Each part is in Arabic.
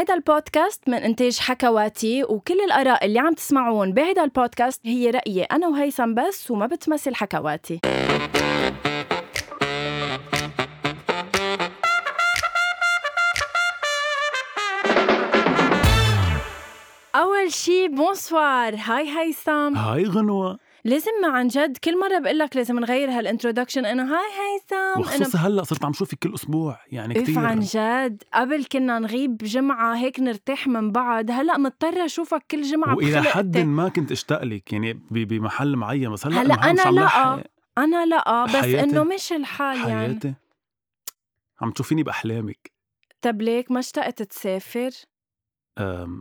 هيدا البودكاست من إنتاج حكواتي وكل الآراء اللي عم تسمعون بهيدا البودكاست هي رأيي أنا وهيثم بس وما بتمثل حكواتي. أول شي bonsoir hi هيثم hi غنوة لازم ما عن جد كل مرة بقول لك لازم نغير هال introduction إنه hi هيثم وخصوصا هلأ صرت عم شوفك كل أسبوع يعني كثير عن جد قبل كنا نغيب جمعة هيك نرتاح من بعض هلأ مضطرة أشوفك كل جمعة وإلى حد. ما كنت أشتاق لك يعني بمحل معين بس هلأ أنا عم لأ. أنا لأ بس. إنه مش الحال يعني حياتي عم تشوفيني بأحلامك طب ليك ما اشتقت تسافر؟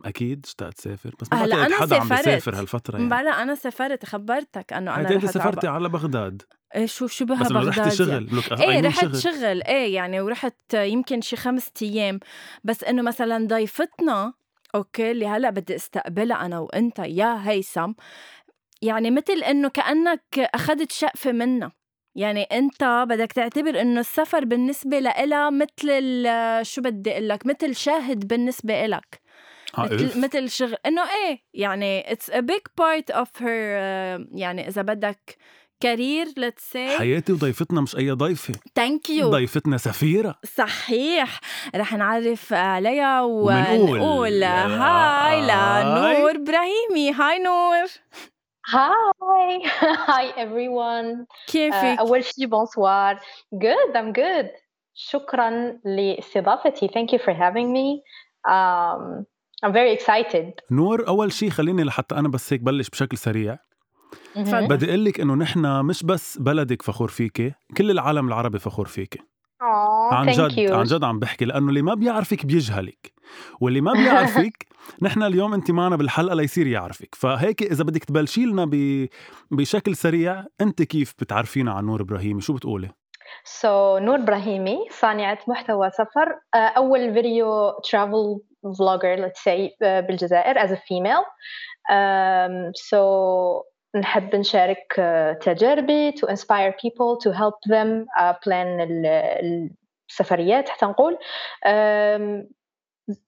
أكيد اشتقت سافر. بس ما هلا بعتقد أنا حدا عم سافرت. بيسافر هالفترة يعني. مبلا أنا سافرت خبرتك أنا حياتي أنت رحت سافرتي على بغداد. إيه شو شو بها بس إنه بغداد رحتي شغل. يعني. لك إيه رحت شغل. شغل. إيه يعني ورحت يمكن شي خمسة أيام. بس إنه مثلا ضيفتنا okay اللي هلأ بدي أستقبلها أنا وأنت يا هيثم. يعني مثل إنه كأنك أخذت شقفة منا يعني أنت بدك تعتبر إنه السفر بالنسبة لإلها مثل شو بدي أقول لك مثل شاهد بالنسبة آه، if. مثل مثل شغل إنه إيه يعني it's a big part of her uh, يعني إذا بدك career let's say حياتي وضيفتنا مش أي ضيفة thank you ضيفتنا سفيرة صحيح رح نعرف عليها ومنقول ونقول hi hi. لنور إبراهيمي hi نور Hi, hi everyone. كيفك؟ أول شيء bonsoir. Good, I'm good. شكرا لإستضافتي. Thank you for having me. Um, I'm very excited. نور أول شيء خليني لحتى أنا بس هيك بلش بشكل سريع. بدي أقول لك إنه نحن مش بس بلدك فخور فيكي كل العالم العربي فخور فيكي عن جد. عن جد عم بحكي لأنه اللي ما بيعرفك بيجهلك واللي ما بيعرفك نحن اليوم أنت معنا بالحلقة ليصير يعرفك فهيك إذا بدك تبلشي لنا ب... بشكل سريع أنت كيف بتعرفينا عن نور ابراهيمي شو بتقولي So نور إبراهيمي صانعة محتوى سفر uh, أول فيديو vlogger let's say uh, بالجزائر a female. Um, so نحب نشارك uh, تجاربي to inspire people to help them uh, plan ال- السفريات حتى نقول um,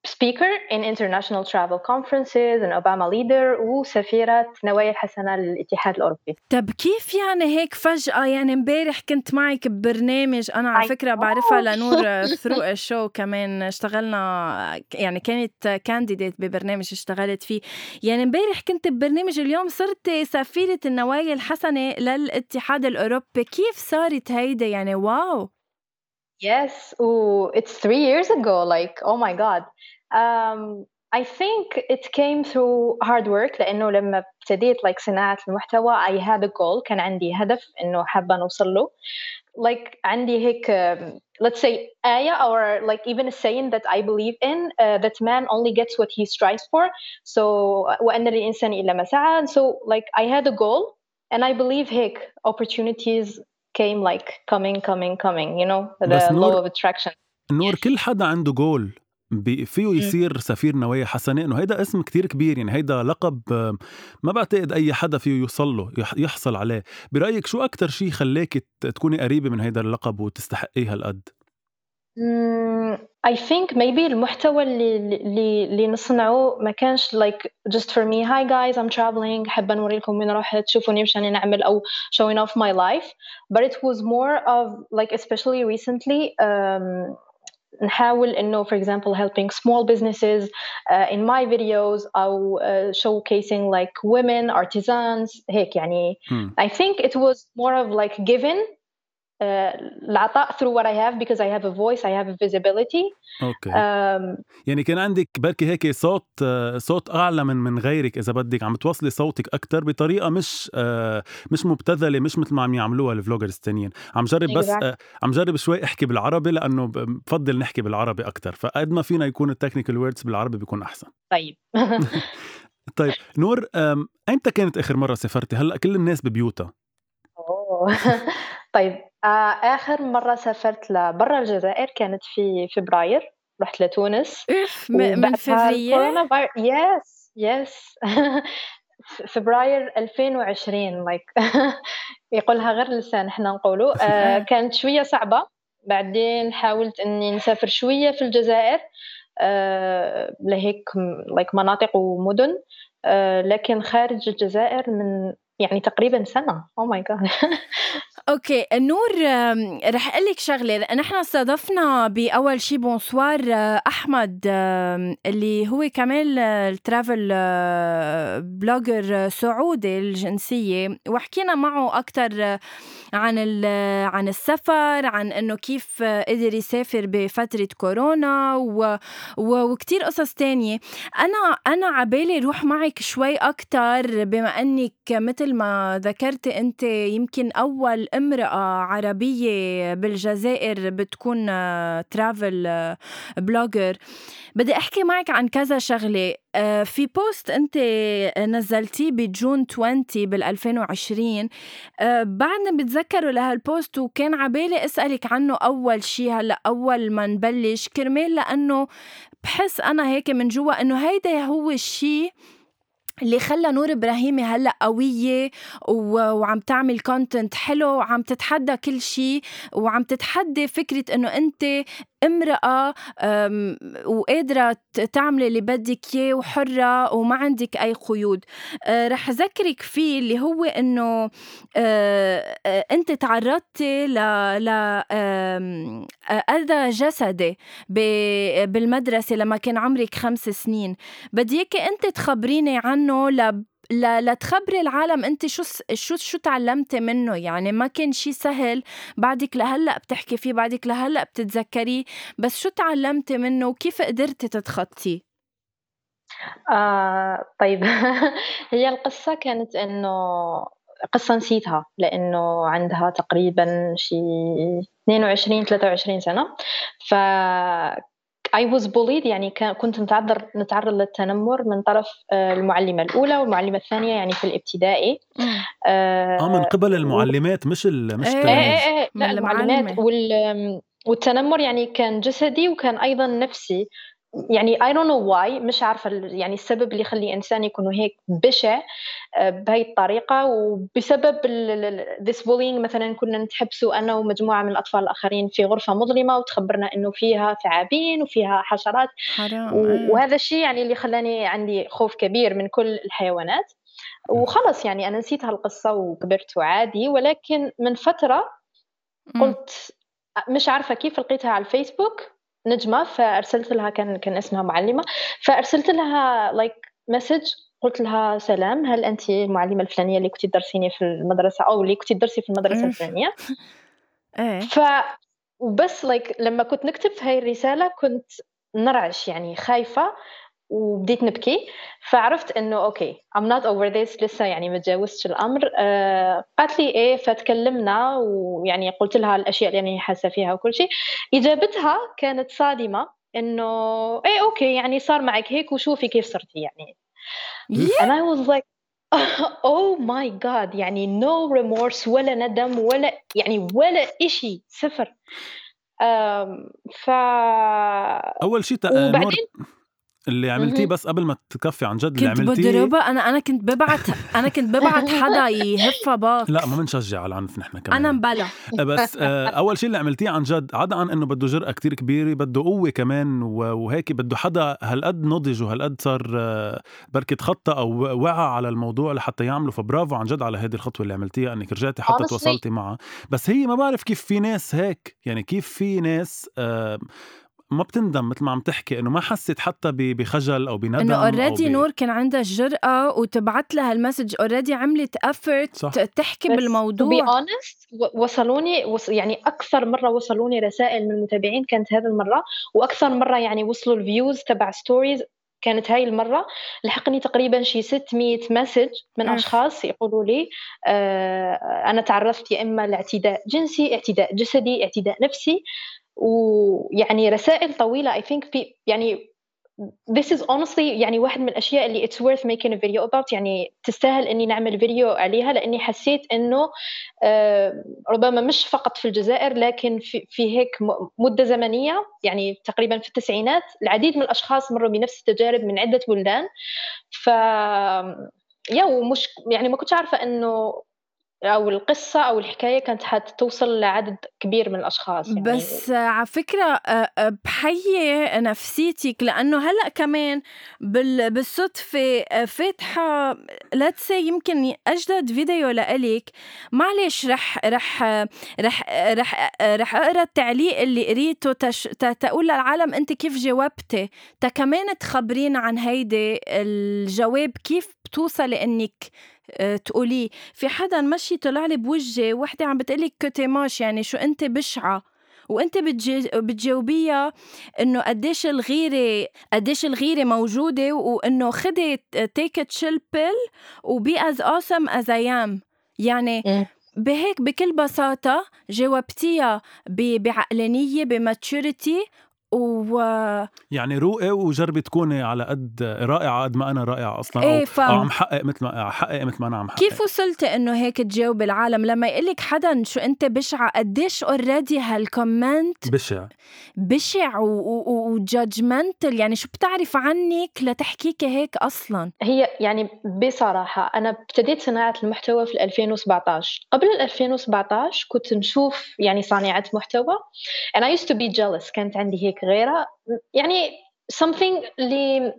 speaker in international travel conferences an Obama leader وسفيرة نوايا الحسنة للاتحاد الأوروبي. طب كيف يعني هيك فجأة؟ يعني امبارح كنت معك ببرنامج أنا على فكرة. بعرفها لنور ثرو الشو كمان اشتغلنا يعني كانت كانديديت ببرنامج اشتغلت فيه. يعني امبارح كنت ببرنامج اليوم صرت سفيرة النوايا الحسنة للاتحاد الأوروبي. كيف صارت هيدا؟ يعني واو! Yes, ooh, it's three years ago. Like, oh my God. Um, I think it came through hard work لأنه لما ابتديت like صناعة المحتوى I had a goal كان عندي هدف إنه حابة نوصل له. Like عندي هيك um, let's say آية or like even a saying that I believe in uh, that man only gets what he strives for. So وأن للإنسان إلا ما سعى. So like I had a goal and I believe هيك opportunities came like coming coming coming you know the law of attraction. نور كل حدا عنده جول فيه يصير سفير نوايا حسنة انه هيدا اسم كتير كبير يعني هيدا لقب ما بعتقد أي حدا فيه يوصل له يح- يحصل عليه. برأيك شو أكتر شيء خلاك تكوني قريبة من هيدا اللقب وتستحقيه هالقد؟ I think maybe المحتوى اللي اللي اللي نصنعه ما كانش like just for me hi guys I'm traveling حابة نوري لكم وين رحت شوفوني وش أنا نعمل أو showing off my life but it was more of like especially recently um, نحاول إنه for example helping small businesses uh, in my videos أو uh, showcasing like women artisans هيك يعني هم. I think it was more of like given uh, العطاء through what I have because I have a voice, I have a visibility. okay. Um, يعني كان عندك بركي هيك صوت آه، صوت أعلى من من غيرك إذا بدك عم توصلي صوتك أكثر بطريقة مش آه، مش مبتذلة مش مثل ما عم يعملوها الـ vloggers التانيين. عم جرب بس Exactly. آه، عم جرب شوي احكي بالعربي لأنه بفضل نحكي بالعربي أكثر فقد ما فينا يكون الـ technical words بالعربي بيكون أحسن. طيب. طيب نور ايمتى كانت آخر مرة سافرتي؟ هلأ كل الناس ببيوتها. أوه. طيب آه، آخر مرة سافرت لبرا الجزائر كانت في فبراير رحت لتونس. من فبراير yes yes فبراير 2020 like يقولها غير لسان إحنا نقولوا آه، كانت شوية صعبة. بعدين حاولت إني نسافر شوية في الجزائر. لهيك like مناطق ومدن. لكن خارج الجزائر من يعني تقريبا سنة. oh my god okay نور رح أقول لك شغلة نحن استضفنا بأول شي بونسوار آه، أحمد اللي هو كمان الـ travel blogger سعودي الجنسية وحكينا معه أكثر عن عن السفر عن إنه كيف قدر يسافر بفترة كورونا. وكثير قصص تانية أنا أنا عبالي روح معك شوي أكثر بما إنك مثل ما ذكرتي أنت يمكن أول امرأة عربية بالجزائر بتكون travel blogger بدي أحكي معك عن كذا شغلة. آه، في بوست أنت نزلتيه بجون 20 بال 2020 آه، بعدني بتذكروا لهالبوست وكان عبالي أسألك عنه أول شيء هلأ أول ما نبلش كرمال لأنه بحس أنا هيك من جوا إنه هيدا هو الشيء اللي خلى نور ابراهيمي هلأ قوية وعم تعمل كونتنت حلو وعم تتحدى كل شيء وعم تتحدى فكرة إنه أنت امرأة وقادرة تعملي اللي بدك إياه وحرة وما عندك أي قيود. أه، رح أذكرك فيه اللي هو إنه أه، أه، أنت تعرضتي ل أذى جسدي بالمدرسة لما كان عمرك خمس سنين. بدي إياكي أنت تخبريني عنه لتخبري العالم انت شو شو شو تعلمتي منه يعني ما كان شيء سهل بعدك لهلأ بتحكي فيه بعدك لهلأ بتتذكريه بس شو تعلمتي منه وكيف قدرتي تتخطيه؟ آه طيب. هي القصة كانت إنه قصة نسيتها لأنه عندها تقريبا شي 22 23 سنة. ف I was bullied يعني كنت نتعرض نتعرض للتنمر من طرف آه، المعلمة الأولى والمعلمة الثانية يعني في الابتدائي. آه, آه. من قبل المعلمات مش ال مش إيه إيه إيه. لا المعلمات وال والتنمر يعني كان جسدي وكان أيضا نفسي. يعني I don't know why مش عارفة يعني السبب اللي يخلي إنسان يكون هيك بشع آه، بهي الطريقة. وبسبب this bullying مثلا كنا نتحبسوا أنا ومجموعة من الأطفال الآخرين في غرفة مظلمة وتخبرنا إنه فيها ثعابين وفيها حشرات. حرام. وهذا الشيء يعني اللي خلاني عندي خوف كبير من كل الحيوانات. وخلص يعني أنا نسيت هالقصة وكبرت وعادي. ولكن من فترة قلت مش عارفة كيف لقيتها على الفيسبوك. نجمة فأرسلت لها كان كان اسمها معلمة. فأرسلت لها لايك like مسج قلت لها سلام هل أنت المعلمة الفلانية اللي كنت تدرسيني في المدرسة أو اللي كنت تدرسي في المدرسة الفلانية؟ إيه. ف وبس like لما كنت نكتب في هاي الرسالة كنت نرعش يعني خايفة. وبديت نبكي فعرفت إنه okay I'm not over this لسه يعني ما تجاوزتش الأمر. آه قالت لي إيه فتكلمنا ويعني قلت لها الأشياء اللي أنا حاسة فيها وكل شيء. إجابتها كانت صادمة إنه إيه okay يعني صار معك هيك وشوفي كيف صرتي يعني. Yeah. and I was like oh my god يعني no remorse ولا ندم ولا يعني ولا إشي صفر. ف أول شيء وبعدين اللي عملتيه بس قبل ما تكفي عن جد اللي كنت عملتيه بضربها أنا أنا كنت ببعت أنا كنت ببعت حدا يهفها back. لا ما بنشجع على العنف نحن كمان. أنا مبلا. بس آه، أول شيء اللي عملتيه عن جد عدا عن إنه بده جرأة كتير كبيرة بده قوة كمان وهيك بده حدا هالقد نضج وهالقد صار آه، بركي تخطى أو وعى على الموضوع لحتى يعمله. فبرافو عن جد على هذه الخطوة اللي عملتيها. إنك رجعتي حتى تواصلتي معها. بس هي ما بعرف كيف في ناس هيك يعني كيف في ناس ما بتندم مثل ما عم تحكي إنه ما حست حتى بخجل أو بندم إنه already نور كان عندها الجرأة وتبعت لها الـ message already عملت effort تحكي بالموضوع. be honest وصلوني وص يعني أكثر مرة وصلوني رسائل من المتابعين كانت هذه المرة وأكثر مرة يعني وصلوا الـ views تبع stories كانت هاي المرة. لحقني تقريبا شي 600 message من أشخاص يقولوا لي آه أنا تعرضت يا إما لاعتداء جنسي اعتداء جسدي اعتداء نفسي. ويعني رسائل طويلة. I think في يعني this is honestly يعني واحد من الأشياء اللي it's worth making a video about. يعني تستاهل إني نعمل فيديو عليها لأني حسيت إنه آه، ربما مش فقط في الجزائر لكن في, في هيك مدة زمنية يعني تقريبا في التسعينات العديد من الأشخاص مروا بنفس التجارب من عدة بلدان. ف يا ومش يعني ما كنتش عارفة إنه أو القصة أو الحكاية كانت حتوصل لعدد كبير من الأشخاص يعني بس على فكرة بحيي نفسيتك لأنه هلأ كمان بالصدفة فاتحة ليتس يمكن أجدد فيديو لإلك معلش رح رح رح رح رح أقرأ التعليق اللي قريته. تقول للعالم أنت كيف جاوبتي تا كمان تخبرينا عن هيدي الجواب كيف بتوصلي انك آه، تقولي في حدا مشي طلع لي بوجهي وحدة عم بتقلي كوتيماش يعني شو أنت بشعة؟ وأنت بتجاوبيها إنه قديش الغيرة قديش الغيرة موجودة وإنه خدي take chill pill و be as awesome as I am يعني إيه. بهيك بكل بساطة جاوبتيها بعقلانية ب maturity و يعني روقي وجربي تكوني على قد رائعة قد ما أنا رائعة أصلا إيه ف... أو عم حقق مثل ما حقق مثل ما أنا عم حقق. كيف وصلتي إنه هيك تجاوبي العالم؟ لما يقول لك حدا شو أنت بشعة قديش already هال comment بشع. بشع وجادجمنتال يعني شو بتعرف عنك لتحكيكي هيك أصلا؟ هي يعني بصراحة أنا ابتديت صناعة المحتوى في 2017 قبل 2017 كنت نشوف يعني صانعة محتوى and I used to be jealous. كانت عندي هيك غيرها. يعني something اللي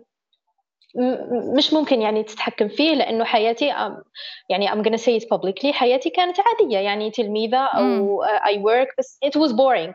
مش ممكن يعني تتحكم فيه لأنه حياتي يعني I'm gonna say it publicly حياتي كانت عادية. يعني تلميذه أو I work بس it was boring.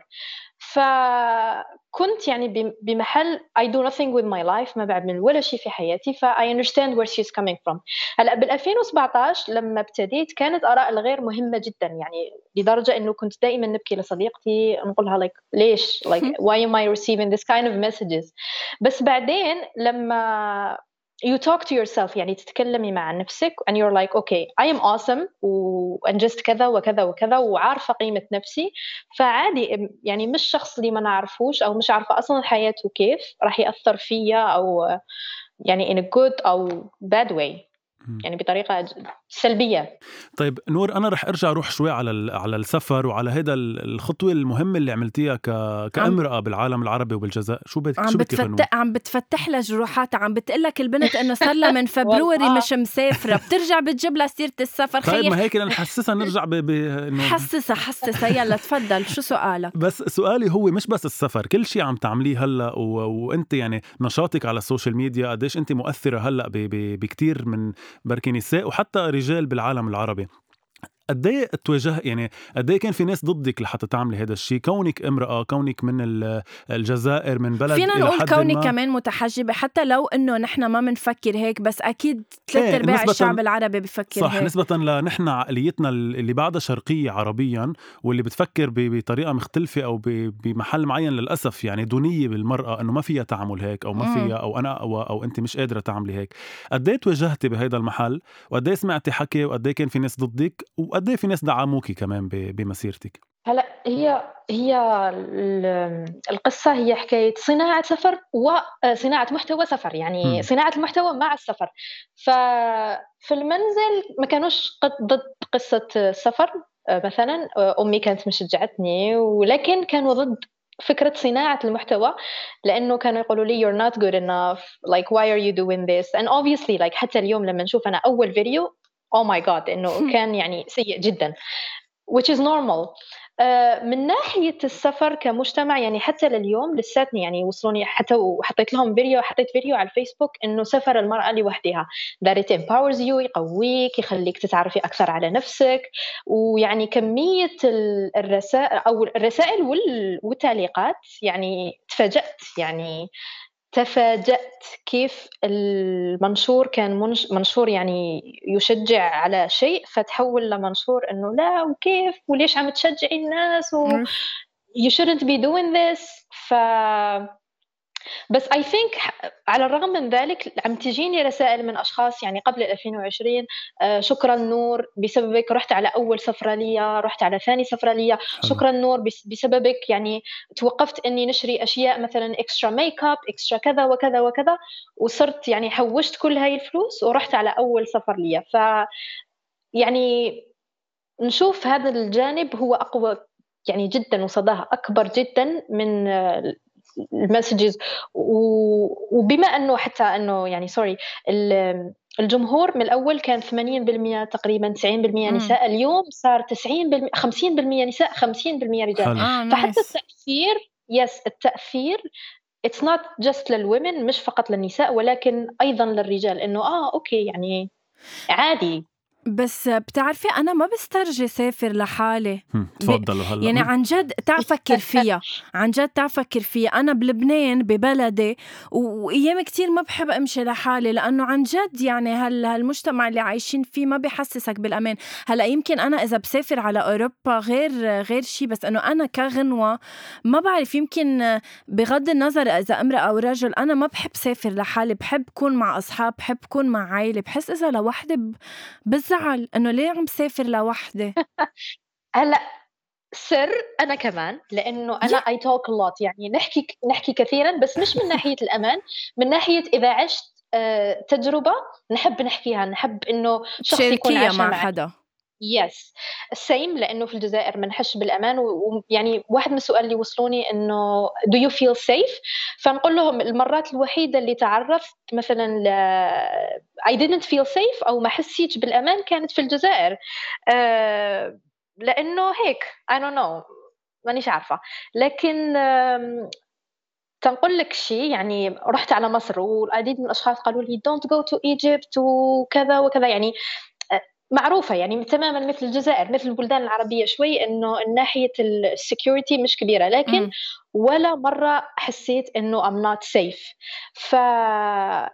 فكنت يعني بمحل I do nothing with my life ما بعمل ولا شيء في حياتي ف I understand where she's coming from. هلأ بال 2017 لما ابتديت كانت آراء الغير مهمة جدا يعني لدرجة إنه كنت دائما نبكي لصديقتي نقولها like ليش؟ like why am I receiving this kind of messages بس بعدين لما you talk to yourself يعني تتكلمي مع نفسك and you're like okay I am awesome وأنجزت كذا وكذا وكذا وعارفة قيمة نفسي. فعادي يعني مش شخص اللي ما نعرفوش أو مش عارفة أصلا حياته كيف راح يأثر فيا أو يعني in a good أو bad way. يعني بطريقة سلبية. طيب نور أنا رح أرجع أروح شوي على على السفر وعلى هيدا الخطوة المهمة اللي عملتيها ك... كأمرأة بالعالم العربي وبالجزائر. شو بدك عم شو بتفتح عم بتفتح لها جروحاتها. عم بتقول لك البنت إنه صار لها من فبروري مش مسافرة. بترجع بتجيب لها سيرة السفر. طيب ما هيك نحسسها نرجع ب, ب... إنه حسسها حسسها. يلا تفضل. شو سؤالك؟ بس سؤالي هو مش بس السفر كل شيء عم تعمليه هلأ و... وأنت يعني نشاطك على السوشيال ميديا قديش أنت مؤثرة هلأ ب... ب... بكثير من بركي نساء وحتى رجال بالعالم العربي. قد إيه تواجه يعني قد إيه كان في ناس ضدك لحتى تعملي هذا الشيء؟ كونك امرأة كونك من الجزائر من بلد فينا نقول كونك ما... كمان متحجبة حتى لو إنه نحن ما بنفكر هيك بس أكيد ثلاث إيه أرباع الشعب العربي بفكر صح هيك. نسبة لنحن عقليتنا اللي بعدها شرقية عربيا واللي بتفكر بطريقة مختلفة أو بمحل معين للأسف يعني دونية بالمرأة إنه ما فيها تعمل هيك أو ما فيها أو أنا اقوى أو أنت مش قادرة تعملي هيك. قد إيه تواجهتي بهذا المحل؟ وقد إيه سمعتي حكي؟ وقد إيه كان في ناس ضدك؟ وقد إيه في ناس دعموكي كمان بمسيرتك؟ هلا هي هي القصة هي حكاية صناعة سفر وصناعة محتوى سفر يعني م. صناعة المحتوى مع السفر. ففي المنزل ما كانوش ضد قصة السفر مثلا أمي كانت مشجعتني ولكن كانوا ضد فكرة صناعة المحتوى لأنه كانوا يقولوا لي you're not good enough like why are you doing this? And obviously like حتى اليوم لما نشوف أنا أول فيديو oh my god إنه كان يعني سيء جدا. Which is normal. uh, من ناحية السفر كمجتمع يعني حتى لليوم لساتني يعني وصلوني حتى وحطيت لهم فيديو حطيت فيديو على الفيسبوك إنه سفر المرأة لوحدها. That it empowers you يقويك يخليك تتعرفي أكثر على نفسك. ويعني كمية الرسائل أو الرسائل والتعليقات يعني تفاجأت. يعني تفاجأت كيف المنشور كان منشور يعني يشجع على شيء فتحول لمنشور إنه لا وكيف؟ وليش عم تشجعي الناس؟ و you shouldn't be doing this. ف بس I think على الرغم من ذلك عم تجيني رسائل من أشخاص يعني قبل 2020 آه شكرا نور بسببك رحت على أول سفرة لي رحت على ثاني سفرة لي شكرا نور بسببك يعني توقفت إني نشري أشياء مثلا extra makeup extra كذا وكذا وكذا وصرت يعني حوشت كل هاي الفلوس ورحت على أول سفر لي ف يعني نشوف هذا الجانب هو أقوى يعني جدا وصداها أكبر جدا من ال messages وبما أنه حتى أنه يعني sorry الجمهور من الأول كان 80% تقريبا 90% نساء اليوم صار 90% 50% نساء 50% رجال. آه فحتى. التأثير yes التأثير it's not just لل women مش فقط للنساء ولكن أيضا للرجال إنه آه okay يعني عادي. بس بتعرفي أنا ما بسترجي سافر لحالي. تفضلوا هلا. يعني عن جد تعال فكر فيها. عن جد تعال فكر فيها. أنا بلبنان ببلدي و- وأيام كتير ما بحب أمشي لحالي لأنه عن جد يعني هال هالمجتمع اللي عايشين فيه ما بيحسسك بالأمان. هلأ يمكن أنا إذا بسافر على أوروبا غير غير شيء بس إنه أنا كغنوة ما بعرف يمكن بغض النظر إذا امرأة أو رجل أنا ما بحب سافر لحالي. بحب كون مع أصحاب بحب كون مع عائلة بحس إذا لوحدي ب- بزعل إنه ليه عم سافر لوحدي هلا سر أنا كمان لأنه أنا اي توك لوت يعني نحكي نحكي كثيرا بس مش من ناحية الأمان من ناحية إذا عشت آه، تجربة نحب نحكيها نحب إنه شخص يكون مع معك حدا. يس السيم لأنه في الجزائر ما نحسش بالامان ويعني واحد من السؤال اللي وصلوني إنه do you feel safe فنقول لهم المرات الوحيدة اللي تعرفت مثلا. I didn't feel safe أو ما حسيتش بالأمان كانت في الجزائر. آه، لأنه هيك I don't know مانيش عارفة. لكن تنقول لك شيء يعني رحت على مصر والعديد من الأشخاص قالوا لي don't go to Egypt وكذا وكذا يعني معروفة يعني تماما مثل الجزائر مثل البلدان العربية شوي إنه ناحية ال security مش كبيرة لكن مم. ولا مرة حسيت إنه I'm not safe فا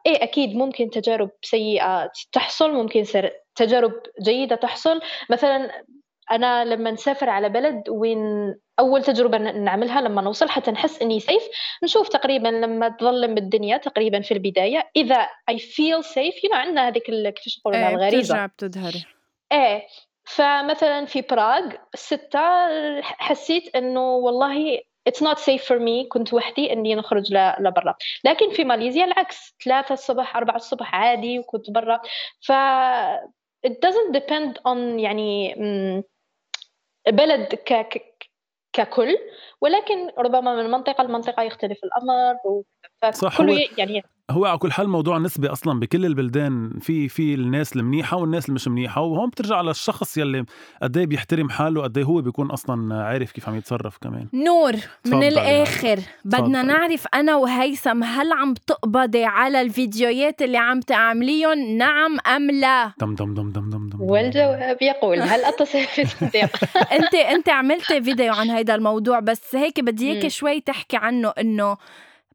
إيه أكيد ممكن تجارب سيئة تحصل ممكن سر... تجارب جيدة تحصل مثلا أنا لما نسافر على بلد وين أول تجربة نعملها لما نوصل حتى نحس إني سيف نشوف تقريبا لما تظلم الدنيا تقريبا في البداية. إذا feel safe you know عندنا هذيك كيفاش نقولوا إيه الغريزه بترجع بتظهري إيه فمثلا في براغ الستة حسيت إنه والله it's not safe for me كنت وحدي إني نخرج لبرا. لكن في ماليزيا العكس ثلاثة الصبح أربعة الصبح عادي وكنت برا. ف it doesn't depend on يعني بلد ك... ككل ولكن ربما من منطقة لمنطقة يختلف الأمر. صح، فكله هو- يعني هو على كل حال موضوع نسبي أصلا بكل البلدان في في الناس المنيحة والناس اللي مش منيحة وهون بترجع للشخص يلي قد إيه بيحترم حاله قد إيه هو بيكون أصلا عارف كيف عم يتصرف كمان نور من. الآخر بدنا. نعرف أنا وهيثم هل عم تقبضي على الفيديوهات اللي عم تعمليهم نعم أم لا دم دم دم دم دم دم والجواب يقول هل أتصل في الصديق أنت أنت عملتي فيديو عن هيدا الموضوع بس هيك بدي إياكي مم. شوي تحكي عنه إنه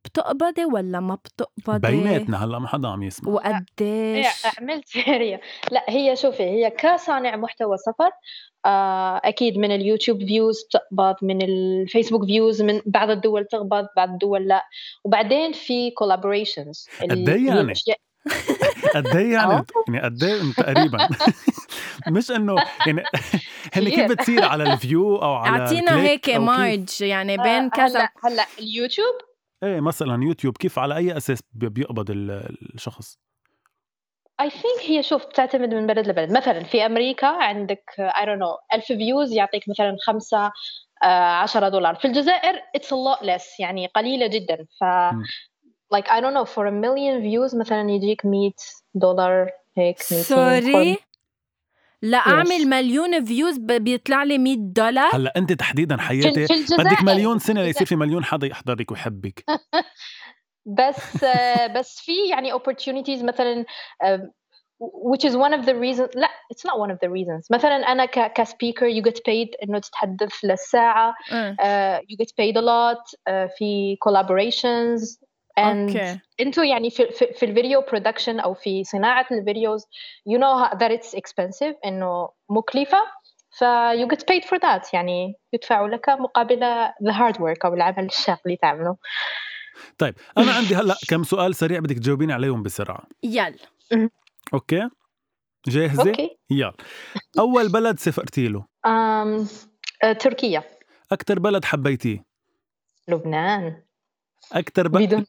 بتقبضي ولا ما بتقبضي بيناتنا هلأ ما حدا عم يسمع إيه، وقديش عملت سيريا لأ هي شوفي هي كصانع محتوى سفر آه، أكيد من اليوتيوب views بتقبض من الفيسبوك views من بعض الدول تقبض بعض الدول لأ وبعدين في collaborations قد إيه يعني؟ قد إيه يعني آه. يعني قد إيه تقريبا مش إنه يعني هن كيف. بتصير على ال view أو على أعطينا هيك؟ margin يعني بين كذا هلأ هلأ اليوتيوب إيه مثلا يوتيوب كيف على أي أساس بي- بيقبض ال- الشخص؟ I think هي شوف بتعتمد من بلد لبلد. مثلا في أمريكا عندك I don't know 1000 views يعطيك مثلا خمسة آه، 10 دولار. في الجزائر it's a lot less يعني قليلة جدا. ف like I don't know for a million views مثلا يجيك 100 دولار هيك 200 sorry لا أعمل Yes. مليون views بيطلع لي 100 دولار. هلأ أنت تحديدا حياتي بدك مليون سنة ليصير في مليون حدا يحضرك ويحبك. بس آه، بس في يعني opportunities مثلا which is one of the reasons لا it's not one of the reasons. مثلا أنا ك ك speaker you get paid إنه تتحدث للساعة. uh, you get paid a lot uh, في collaborations. okay أنتوا يعني في, في, في ال video production أو في صناعة ال videos you know how- that it's expensive إنه مكلفة ف you get paid for that. يعني يدفع لك مقابل the hard work أو العمل الشاق اللي تعمله. طيب أنا عندي هلأ كم سؤال سريع بدك تجاوبيني عليهم بسرعة. يلا. أوكي؟ جاهزة؟ أوكي. يلا. أول بلد سافرتي له؟ um, uh, تركيا. أكثر بلد حبيتيه؟ لبنان. أكثر ب... بدون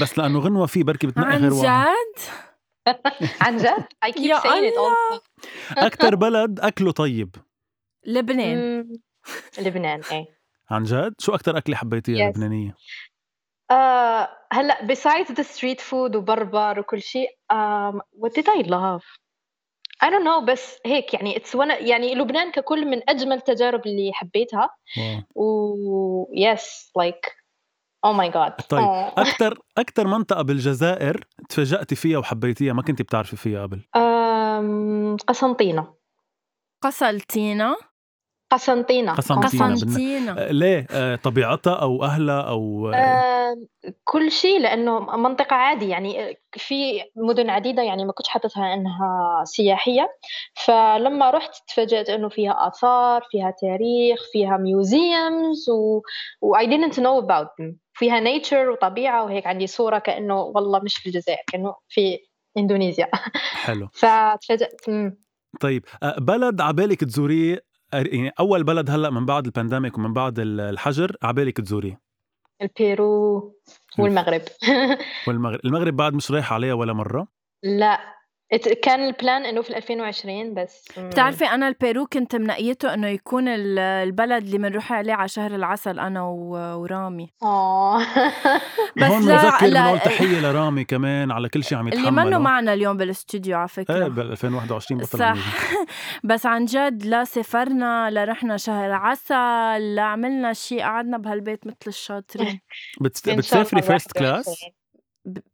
بس لأنه غنوة فيه بركي بتنقي عن غير واحد جد؟ عن جد؟ I keep يا saying it all the أكثر بلد أكله طيب. لبنان. لبنان إيه. عن جد؟ شو أكثر أكلة حبيتيها Yes. لبنانية؟ آه هلأ besides the street food وبربر وكل شيء um, what did I love? I don't know بس هيك يعني it's one يعني لبنان ككل من أجمل التجارب اللي حبيتها. واو. و yes like oh my god. طيب Oh. أكثر أكثر منطقة بالجزائر تفاجأتي فيها وحبيتيها ما كنتي بتعرفي فيها قبل؟ um, قسنطينة. قسنطينة. قسنطينة. آه، ليه؟ آه، طبيعتها أو أهلها أو آه، كل شيء لأنه منطقة عادي يعني في مدن عديدة يعني ما كنتش حاطتها إنها سياحية. فلما رحت تفاجأت إنه فيها آثار فيها تاريخ فيها museums و, و I didn't know about them. فيها nature وطبيعة وهيك عندي صورة كأنه والله مش في الجزائر كأنه في اندونيسيا حلو. فتفاجأت. طيب بلد عبالك تزوريه يعني أول بلد هلأ من بعد ال pandemic ومن بعد ال- الحجر عبالك تزوريه. البيرو والمغرب. والمغرب. المغرب بعد مش رايحه عليها ولا مرة؟ لا. كان ال plan إنه في 2020 بس. بتعرفي أنا البيرو كنت منقيته إنه يكون ال- البلد اللي بنروح عليه على شهر العسل أنا ورامي. آه. بس هون لا- بذكر لا- بنقول تحية لرامي كمان على كل شيء عم اللي يتحمله. منه معنا اليوم بالاستوديو على إيه فكره بال 2021 بطل صح. بس عن جد لا سافرنا لا رحنا شهر عسل لا عملنا شيء قعدنا بهالبيت مثل الشاطرين. بتسافري فيرست 21. كلاس ب-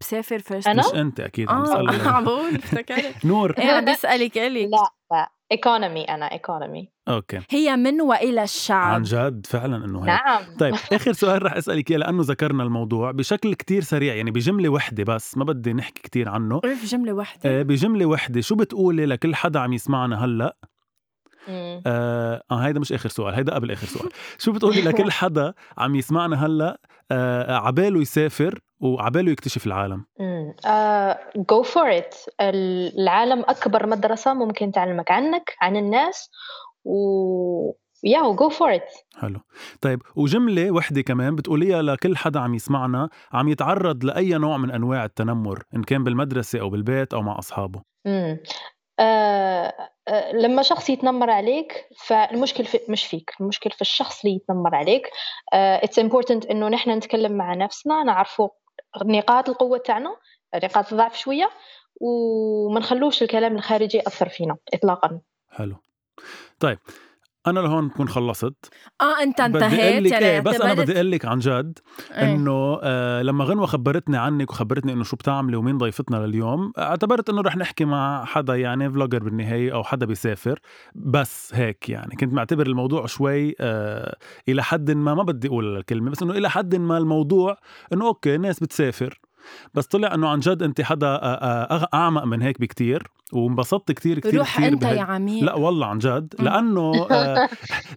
بسافر فيرست أنا؟ مش أنت أكيد. عم آه بقول افتكرت. نور. إيه عم بسألك الك لا لا. ايكونومي أنا ايكونومي أوكي. هي من وإلى عن الشعب جد؟ فعلا إنه هيك. نعم. طيب آخر سؤال رح أسألك إياه لأنه ذكرنا الموضوع بشكل كتير سريع يعني بجملة وحدة بس ما بدي نحكي كتير عنه. في جملة واحدة آه، بجملة وحدة شو بتقولي لكل حدا عم يسمعنا هلأ. آه, آه هيدا مش آخر سؤال هيدا قبل آخر سؤال. شو بتقولي لكل حدا عم يسمعنا هلأ آه عباله يسافر وعباله يكتشف العالم؟ go for it. العالم أكبر مدرسة ممكن تعلمك عنك عن الناس و yeah go for it. حلو. طيب وجملة وحدة كمان بتقوليها لكل حدا عم يسمعنا عم يتعرض لأي نوع من أنواع التنمر إن كان بالمدرسة أو بالبيت أو مع أصحابه؟ مم. آه، آه، لما شخص يتنمر عليك فالمشكل في مش فيك المشكل في الشخص اللي يتنمر عليك. آه، it's important إنه نحن نتكلم مع نفسنا نعرفوا نقاط القوة تاعنا نقاط الضعف شوية وما نخلوش الكلام الخارجي يأثر فينا إطلاقا. حلو. طيب أنا لهون بكون خلصت. آه أنت بدي انتهيت لك يعني إيه بس أنا اعتبرت- بدي أقول لك عن جد إيه. إنه آه لما غنوة خبرتني عنك وخبرتني إنه شو بتعملي ومين ضيفتنا لليوم اعتبرت إنه رح نحكي مع حدا يعني فلوجر بالنهاية أو حدا بيسافر. بس هيك يعني كنت معتبر الموضوع شوي آه إلى حد ما ما بدي أقول الكلمة بس إنه إلى حد ما الموضوع إنه okay ناس بتسافر. بس طلع إنه عن جد أنت حدا آه، آه، أعمق من هيك بكتير. وانبسطت كتير كتير روح كتير أنت بهال- يا عميق لا والله عن جد. لأنه آه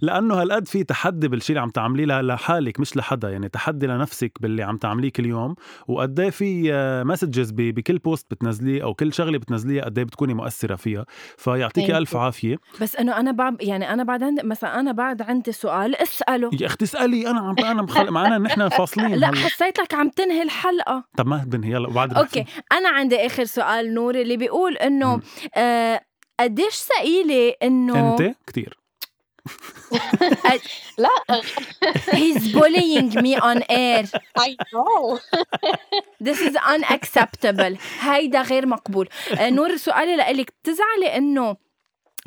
لأنه هالقد في تحدي بالشيء اللي عم تعمليه لحالك مش لحدا يعني تحدي لنفسك باللي عم تعمليه كل يوم وقد إيه في messages بكل post بتنزليه أو كل شغلة بتنزليها قد إيه بتكوني مؤثرة فيها. فيعطيكي ألف. عافية. بس انه أنا بعد يعني أنا بعد عندي مثلا أنا بعد عندي سؤال اسأله. يا أختي اسالي أنا عم أنا مخل... معنا نحن فاصلين لا. حسيتك عم تنهي الحلقة. طب ما بنهي يلا بعد okay. أنا عندي آخر سؤال نور اللي بيقول إنه. آه قديش ثقيلة إنه انت كتير. لا. He's bullying me on air. I know. This is unacceptable. هيدا غير مقبول. آه، نور سؤالي لإلك. بتزعلي إنه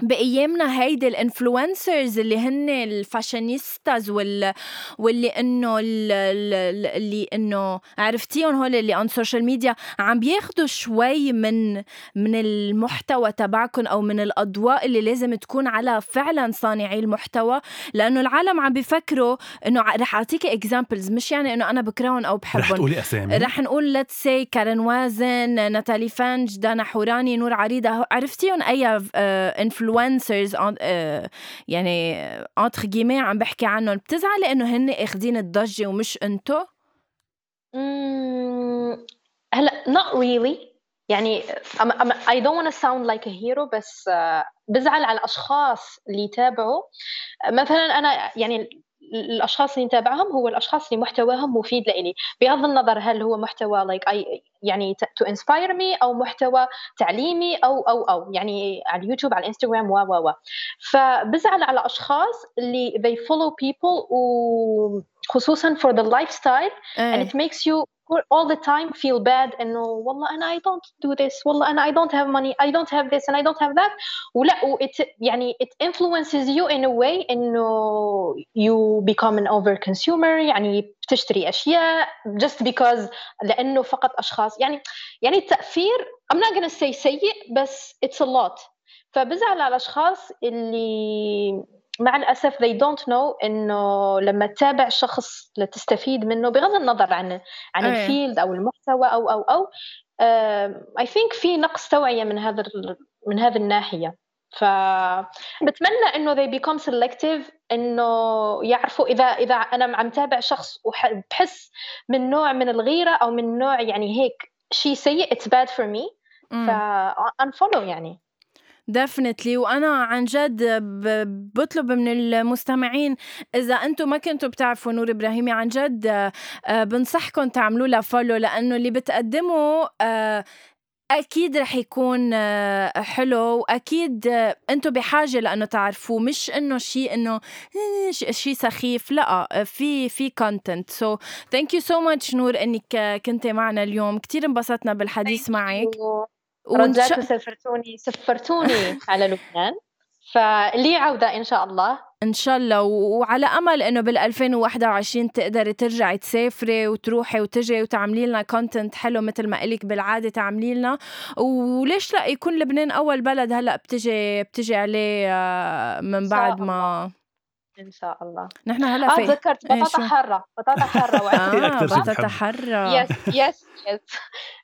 بأيامنا هيدي ال influencers اللي هن ال fashionistas وال واللي إنه ال- ال- اللي إنه عرفتيهم هول اللي on social media عم بياخدوا شوي من من المحتوى تبعكم أو من الأضواء اللي لازم تكون على فعلا صانعي المحتوى لأنه العالم عم بيفكروا إنه رح اعطيكي examples مش يعني إنه أنا بكرههم أو رح بحبهم تقولي أسامي. رح نقول let's say كارن وازن ناتالي فانج دانا حوراني نور عريضة عرفتيهم أي influencers يعني انتر جيمي عم بحكي عنهم. بتزعلي انه هن أخذين الضجة ومش أنتو؟ هلا not really. يعني I'm, I'm, I don't want to sound like a hero بس آه، بزعل على الأشخاص اللي يتابعوا. مثلا أنا يعني الأشخاص اللي نتابعهم هو الأشخاص اللي محتواهم مفيد لإلي. بغض النظر هل هو محتوى like I يعني to inspire me أو محتوى تعليمي أو أو أو يعني على اليوتيوب على الإنستغرام و و و. فبزعل على أشخاص اللي they follow people و خصوصا for the lifestyle and إيه it makes you all the time feel bad انه والله انا I don't do this والله انا I don't have money I don't have this and I don't have that ولا و it يعني it influences you in a way انه you become an over consumer يعني بتشتري اشياء just because لانه فقط اشخاص يعني يعني التاثير I'm not gonna say سيء بس it's a lot فبزعل على الاشخاص اللي مع الأسف they don't know إنه لما تتابع شخص لتستفيد منه بغض النظر عن عن إيه. الفيلد أو المحتوى أو أو أو اي ثينك في نقص توعية من هذا من هذه الناحية. فبتمنى إنه they become selective إنه يعرفوا إذا إذا أنا عم تابع شخص وبحس من نوع من الغيرة أو من نوع يعني هيك شيء سيء it's bad for me. ف unfollow يعني. definitely وأنا عن جد بطلب من المستمعين إذا أنتم ما كنتوا بتعرفوا نور إبراهيمي عن جد آه، بنصحكم تعملوا لها follow لأنه اللي بتقدمه آه، أكيد رح يكون آه، حلو وأكيد أنتم بحاجة لأنه تعرفوه. مش إنه شيء إنه شيء سخيف لا في في content so thank you so much نور إنك كنتي معنا اليوم. كثير انبسطنا بالحديث معك. شاء- سفرتوني سفرتوني على لبنان. فلي عودة إن شاء الله. إن شاء الله. و- وعلى أمل إنه بال 2021 تقدري ترجعي تسافري وتروحي وتجي وتعملي لنا content حلو مثل ما إلك بالعادة تعملي لنا. وليش لا يكون لبنان أول بلد هلأ بتجي بتجي عليه آه، من إن بعد ما إن شاء الله. نحن هلأ آه في تذكرت إيه، بطاطا شو؟ حارة. بطاطا حارة شي بطاطا بحبها. حرة yes yes yes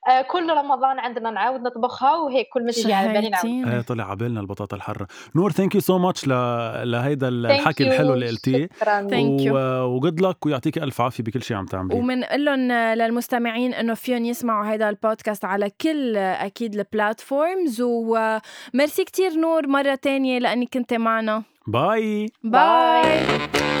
آه، كل رمضان عندنا نعاود نطبخها وهيك كل ما تيجي على بالي. إيه طلع عبالنا البطاطا الحرة نور thank you so much لهيدا الحكي. الحلو اللي قلتيه. شكرا. Thank you. وجود لك ويعطيك ألف عافية بكل شيء عم تعمليه. ومنقول لهم للمستمعين إنه فيهم يسمعوا هيدا البودكاست على كل أكيد البلاتفورمز وميرسي كتير نور مرة تانية لانك كنت معنا. Bye. Bye. Bye.